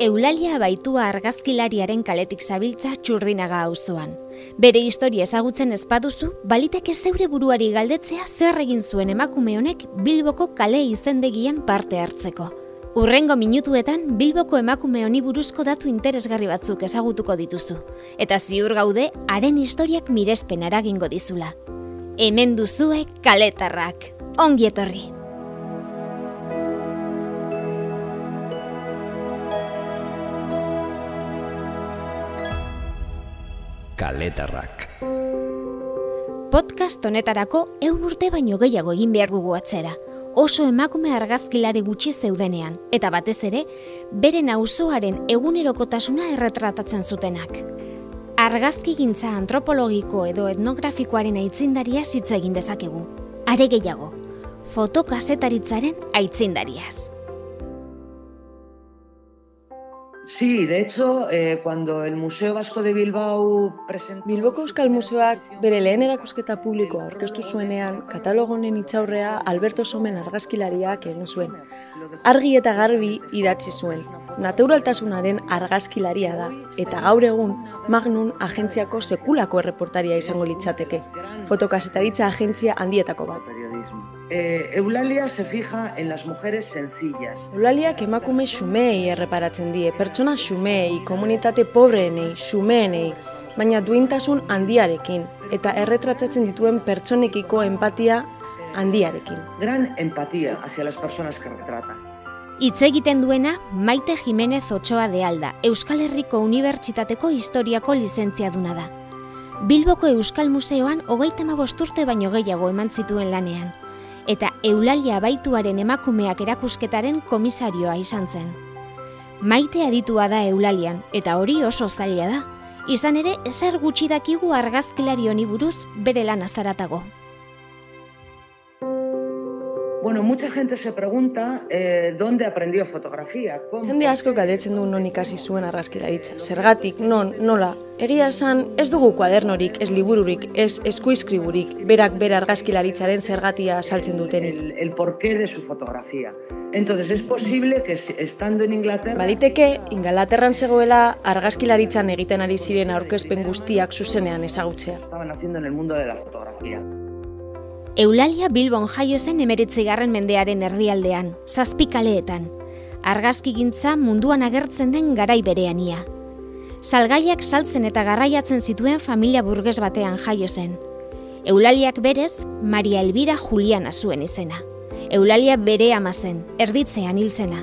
Eulalia baitua argazkilariaren kaletik zabiltza txurdinaga auzoan. Bere historia ezagutzen ez baduzu, baliteke zeure buruari galdetzea zer egin zuen emakume honek Bilboko kale izendegian parte hartzeko. Urrengo minutuetan Bilboko emakume honi buruzko datu interesgarri batzuk ezagutuko dituzu. Eta ziur gaude, haren historiak mirespen eragingo dizula. Hemen duzue kaletarrak. Ongi etorri! Kaletarrak. Podcast honetarako eun urte baino gehiago egin behar dugu atzera. Oso emakume argazkilari gutxi zeudenean, eta batez ere, beren auzoaren egunerokotasuna erretratatzen zutenak. Argazki gintza antropologiko edo etnografikoaren aitzindaria hitz egin dezakegu. Are gehiago, fotokasetaritzaren aitzindariaz. Sí, de hecho, eh, cuando el Museo Vasco de Bilbao presentó... Bilboko Euskal Museoak bere lehen erakusketa publiko aurkeztu zuenean, katalogo honen itxaurrea Alberto Somen argazkilariak egin zuen. Argi eta garbi idatzi zuen. Naturaltasunaren argazkilaria da, eta gaur egun Magnum agentziako sekulako erreportaria izango litzateke. Fotokasetaritza agentzia handietako bat. Eh, Eulalia se fija en las mujeres sencillas. Eulaliak emakume xumei erreparatzen die, pertsona xumei, komunitate pobreenei, xumeenei, baina duintasun handiarekin, eta erretratatzen dituen pertsonekiko empatia handiarekin. Gran empatía hacia las personas que retrata. Hitz egiten duena Maite Jimenez Otsoa de Alda, Euskal Herriko Unibertsitateko Historiako lizentziaduna da. Bilboko Euskal Museoan hogeita urte baino gehiago eman zituen lanean, eta Eulalia baituaren emakumeak erakusketaren komisarioa izan zen. Maite aditua da Eulalian, eta hori oso zaila da. Izan ere, ezer gutxi dakigu argazkilari honi buruz bere lan azaratago. Bueno, mucha gente se pregunta eh, dónde aprendió fotografía. ¿Cómo? Jende asko galdetzen du non ikasi zuen argazkilaritza. Zergatik, non, nola. Egia esan, ez dugu kuadernorik, ez libururik, ez eskuizkriburik, berak bere argazkilaritzaren zergatia saltzen dutenik. El, el porqué de su fotografía. Entonces, es posible que estando en Inglaterra... Baditeke, Ingalaterran zegoela argazkilaritzan egiten ari ziren aurkezpen guztiak zuzenean ezagutzea. Estaban haciendo en el mundo de la fotografía. Eulalia Bilbon jaio zen emeretzigarren mendearen erdialdean, zazpikaleetan. Argazkigintza munduan agertzen den garai berean ia. Salgaiak saltzen eta garraiatzen zituen familia burges batean jaio zen. Eulaliak berez, Maria Elvira Juliana zuen izena. Eulalia bere ama zen, erditzean hil zena.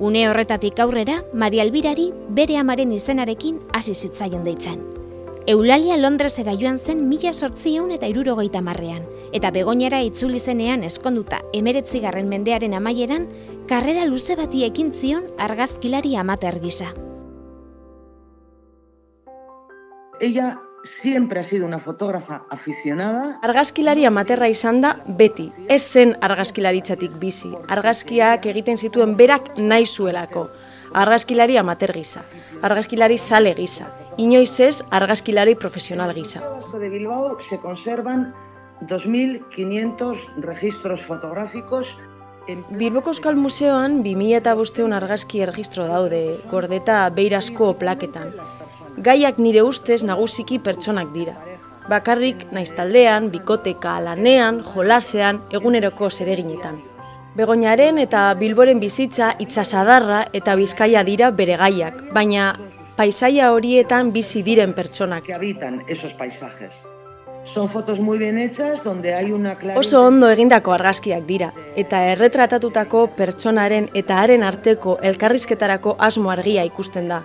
Une horretatik aurrera, Maria Elvirari bere amaren izenarekin hasi zitzaion deitzen. Eulalia Londresera joan zen mila sortzieun eta irurogeita marrean, eta begoinara itzuli zenean eskonduta emeretzigarren mendearen amaieran, karrera luze bati ekin zion argazkilari amater gisa. Ella siempre ha sido una fotógrafa aficionada. Argazkilari amaterra izan da beti, ez zen argazkilaritzatik bizi. Argazkiak egiten zituen berak nahi zuelako. Argazkilari amater gisa, argazkilari sale gisa, inoiz ez argazkilari profesional gisa. De Bilbao se conservan 2.500 registros fotográficos Bilboko Euskal Museoan 2005 argazki erregistro daude, gordeta beirasko plaketan. Gaiak nire ustez nagusiki pertsonak dira. Bakarrik naiz taldean, bikoteka, lanean, jolasean, eguneroko zereginetan. Begoñaren eta Bilboren bizitza itsasadarra eta Bizkaia dira bere gaiak, baina paisaia horietan bizi diren pertsonak. que habitan esos paisajes. Son fotos muy bien hechas donde hay una clara Oso ondo egindako argazkiak dira, eta erretratatutako pertsonaren eta haren arteko elkarrizketarako asmo argia ikusten da.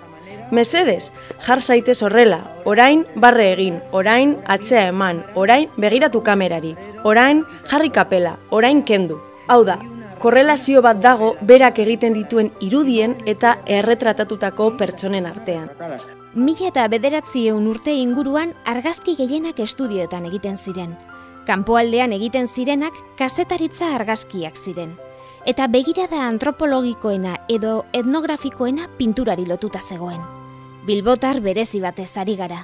Mesedez, jar zaitez horrela, orain barre egin, orain atzea eman, orain begiratu kamerari, orain jarri kapela, orain kendu. Hau da, korrelazio bat dago berak egiten dituen irudien eta erretratatutako pertsonen artean. Mila eta bederatzieun urte inguruan argazki gehienak estudioetan egiten ziren. Kanpoaldean egiten zirenak kazetaritza argazkiak ziren. Eta begirada antropologikoena edo etnografikoena pinturari lotuta zegoen. Bilbotar berezi batez ari gara.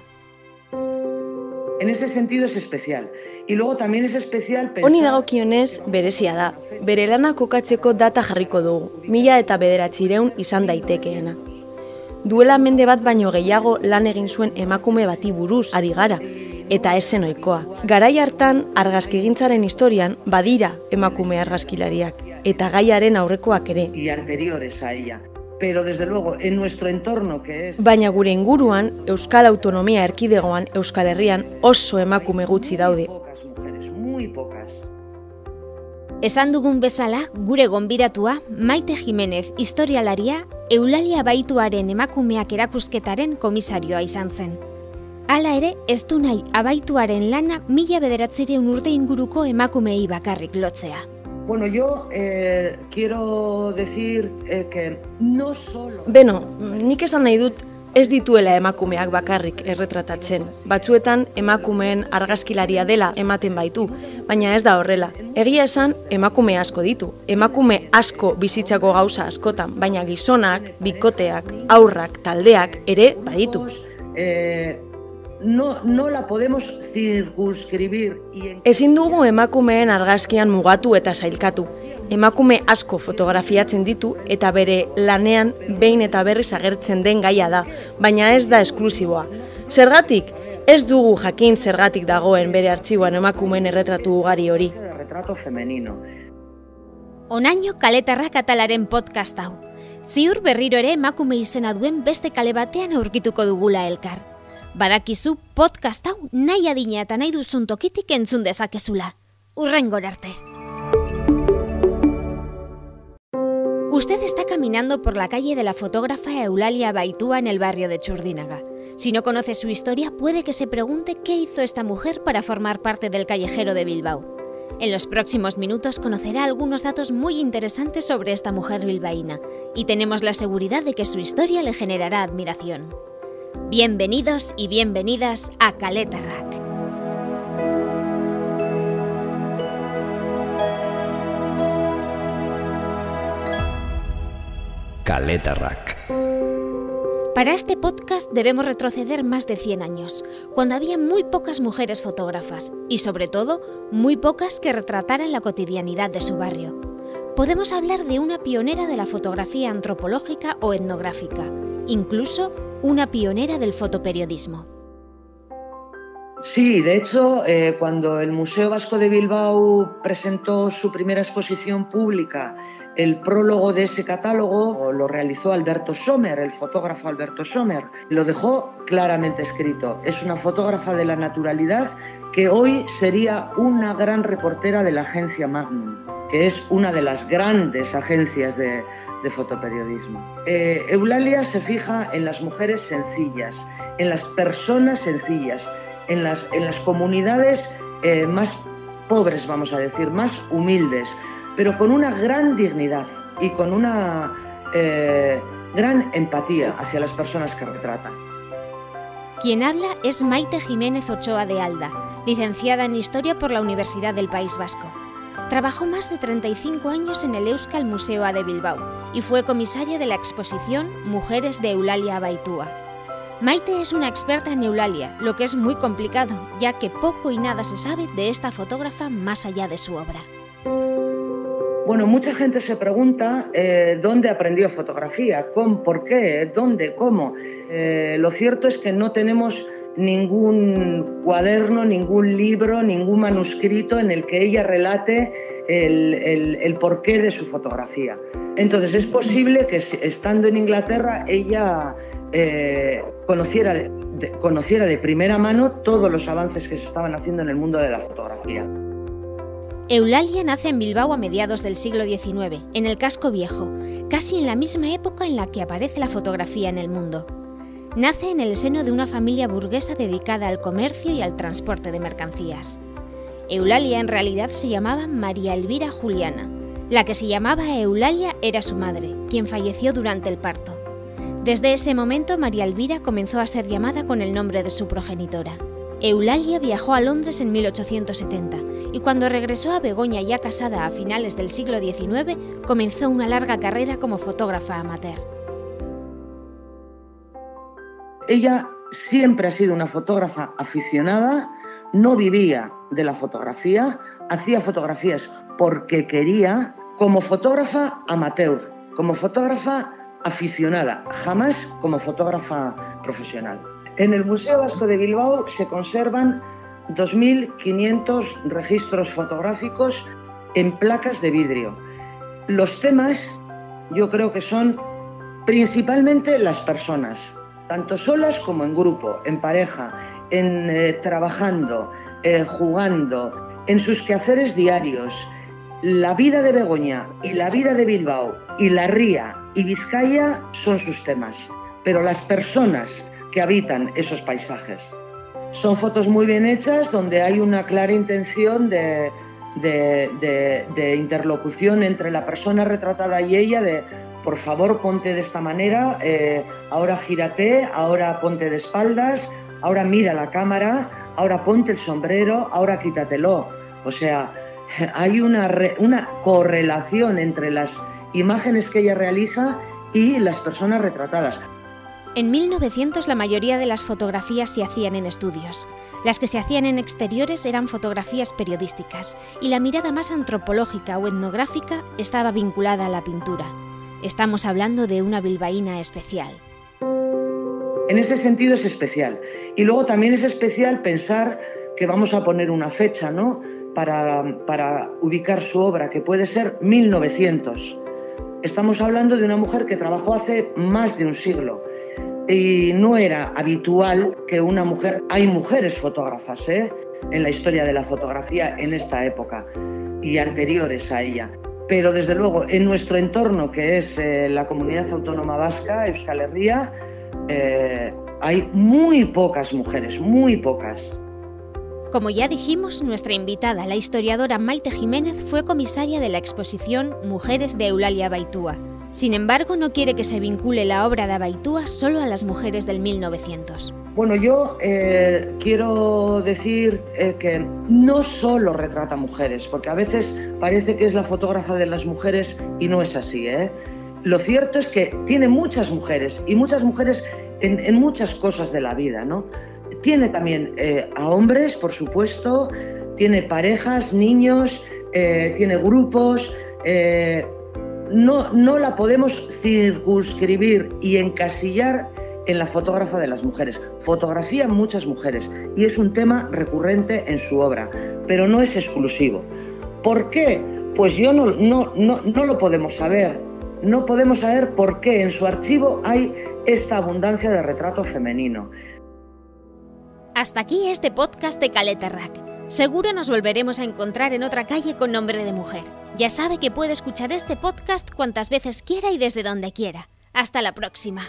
En ese sentido es especial. Y luego también es especial pensar... Honi dagokionez, berezia da. Bere lana kokatzeko data jarriko dugu, mila eta bederatzireun izan daitekeena. duela mende bat baino gehiago lan egin zuen emakume bati buruz ari gara, eta esen oikoa. Garai hartan, argazkigintzaren historian badira emakume argazkilariak, eta gaiaren aurrekoak ere. Y anteriores a ella. Pero desde luego, en nuestro entorno, que es... Baina gure inguruan, Euskal Autonomia Erkidegoan, Euskal Herrian oso emakume gutxi daude. Pocas mujeres, muy pocas. Esan dugun bezala, gure gonbidatua, Maite Jimenez historialaria, Eulalia Baituaren emakumeak erakusketaren komisarioa izan zen. Hala ere, ez du nahi abaituaren lana mila bederatzireun urte inguruko emakumei bakarrik lotzea. Bueno, yo eh, quiero decir eh, que no solo... Beno, nik esan nahi dut ez dituela emakumeak bakarrik erretratatzen. Batzuetan emakumeen argazkilaria dela ematen baitu, baina ez da horrela. Egia esan emakume asko ditu. Emakume asko bizitzako gauza askotan, baina gizonak, bikoteak, aurrak, taldeak ere baditu. eh, no, no la podemos circunscribir y en Ezin dugu emakumeen argazkian mugatu eta sailkatu. Emakume asko fotografiatzen ditu eta bere lanean behin eta berriz agertzen den gaia da, baina ez da esklusiboa. Zergatik, ez dugu jakin zergatik dagoen bere artxiboan emakumeen erretratu ugari hori. retrato femenino. Onaino kaletarrak atalaren podcast hau. Ziur berriro ere emakume izena duen beste kale batean aurkituko dugula elkar. Badakizu podcast hau nahi adina eta nahi duzun tokitik entzun dezakezula. Urrengor. Usted está caminando por la calle de la fotógrafa Eulalia Baitúa en el barrio de Churdínaga. Si no conoce su historia, puede que se pregunte qué hizo esta mujer para formar parte del callejero de Bilbao. En los próximos minutos conocerá algunos datos muy interesantes sobre esta mujer bilbaína y tenemos la seguridad de que su historia le generará admiración. Bienvenidos y bienvenidas a Caleta Rack. Kaletarrak. Para este podcast debemos retroceder más de 100 años, cuando había muy pocas mujeres fotógrafas y sobre todo muy pocas que retrataran la cotidianidad de su barrio. Podemos hablar de una pionera de la fotografía antropológica o etnográfica, incluso una pionera del fotoperiodismo. Sí, de hecho, eh, cuando el Museo Vasco de Bilbao presentó su primera exposición pública, el prólogo de ese catálogo lo realizó Alberto Sommer, el fotógrafo Alberto Sommer. Lo dejó claramente escrito. Es una fotógrafa de la naturalidad que hoy sería una gran reportera de la agencia Magnum, que es una de las grandes agencias de, fotoperiodismo. Eh, Eulalia se fija en las mujeres sencillas, en las personas sencillas, en las, en las comunidades eh, más pobres, vamos a decir, más humildes, pero con una gran dignidad y con una eh, gran empatía hacia las personas que retrata. Quien habla es Maite Jiménez Ochoa de Alda, licenciada en Historia por la Universidad del País Vasco. Trabajó más de 35 años en el Euskal Museo de Bilbao y fue comisaria de la exposición Mujeres de Eulalia Abaitúa. Maite es una experta en Eulalia, lo que es muy complicado, ya que poco y nada se sabe de esta fotógrafa más allá de su obra. Bueno, mucha gente se pregunta eh, dónde aprendió fotografía, con, por qué, dónde, cómo. Eh, lo cierto es que no tenemos ningún cuaderno, ningún libro, ningún manuscrito en el que ella relate el, el, el porqué de su fotografía. Entonces es posible que estando en Inglaterra ella eh, conociera, conociera de primera mano todos los avances que se estaban haciendo en el mundo de la fotografía. Eulalia nace en Bilbao a mediados del siglo XIX, en el casco viejo, casi en la misma época en la que aparece la fotografía en el mundo. Nace en el seno de una familia burguesa dedicada al comercio y al transporte de mercancías. Eulalia en realidad se llamaba María Elvira Juliana. La que se llamaba Eulalia era su madre, quien falleció durante el parto. Desde ese momento María Elvira comenzó a ser llamada con el nombre de su progenitora. Eulalia viajó a Londres en 1870 y cuando regresó a Begoña ya casada a finales del siglo XIX, comenzó una larga carrera como fotógrafa amateur. Ella siempre ha sido una fotógrafa aficionada, no vivía de la fotografía, hacía fotografías porque quería, como fotógrafa amateur, como fotógrafa aficionada, jamás como fotógrafa profesional. En el Museo Vasco de Bilbao se conservan 2.500 registros fotográficos en placas de vidrio. Los temas yo creo que son principalmente las personas, tanto solas como en grupo, en pareja, en eh, trabajando, eh, jugando, en sus quehaceres diarios. La vida de Begoña y la vida de Bilbao y la Ría y Vizcaya son sus temas, pero las personas que habitan esos paisajes. Son fotos muy bien hechas donde hay una clara intención de, interlocución entre la persona retratada y ella, de por favor ponte de esta manera, eh, ahora gírate, ahora ponte de espaldas, ahora mira la cámara, ahora ponte el sombrero, ahora quítatelo. O sea, hay una, una correlación entre las imágenes que ella realiza y las personas retratadas. En 1900 la mayoría de las fotografías se hacían en estudios. Las que se hacían en exteriores eran fotografías periodísticas y la mirada más antropológica o etnográfica estaba vinculada a la pintura. Estamos hablando de una bilbaína especial. En ese sentido es especial. Y luego también es especial pensar que vamos a poner una fecha, ¿no? Para, para ubicar su obra, que puede ser 1900. Estamos hablando de una mujer que trabajó hace más de un siglo y no era habitual que una mujer, hay mujeres fotógrafas ¿eh? en la historia de la fotografía en esta época y anteriores a ella. Pero desde luego en nuestro entorno, que es eh, la comunidad autónoma vasca, Euskal Herria, eh, hay muy pocas mujeres, muy pocas. Como ya dijimos, nuestra invitada, la historiadora Maite Jiménez, fue comisaria de la exposición Mujeres de Eulalia Baitúa, sin embargo, no quiere que se vincule la obra de Abaitúa solo a las mujeres del 1900. Bueno, yo eh, quiero decir eh, que no solo retrata mujeres, porque a veces parece que es la fotógrafa de las mujeres y no es así. ¿eh? Lo cierto es que tiene muchas mujeres y muchas mujeres en, muchas cosas de la vida. ¿no? Tiene también a hombres, por supuesto, tiene parejas, niños, tiene grupos no, no la podemos circunscribir y encasillar en la fotógrafa de las mujeres. Fotografía muchas mujeres y es un tema recurrente en su obra, pero no es exclusivo. ¿Por qué? Pues yo no, no, no, no lo podemos saber. No podemos saber por qué en su archivo hay esta abundancia de retrato femenino. Hasta aquí este podcast de Caleta Rack. Seguro nos volveremos a encontrar en otra calle con nombre de mujer. Ya sabe que puede escuchar este podcast cuantas veces quiera y desde donde quiera. Hasta la próxima.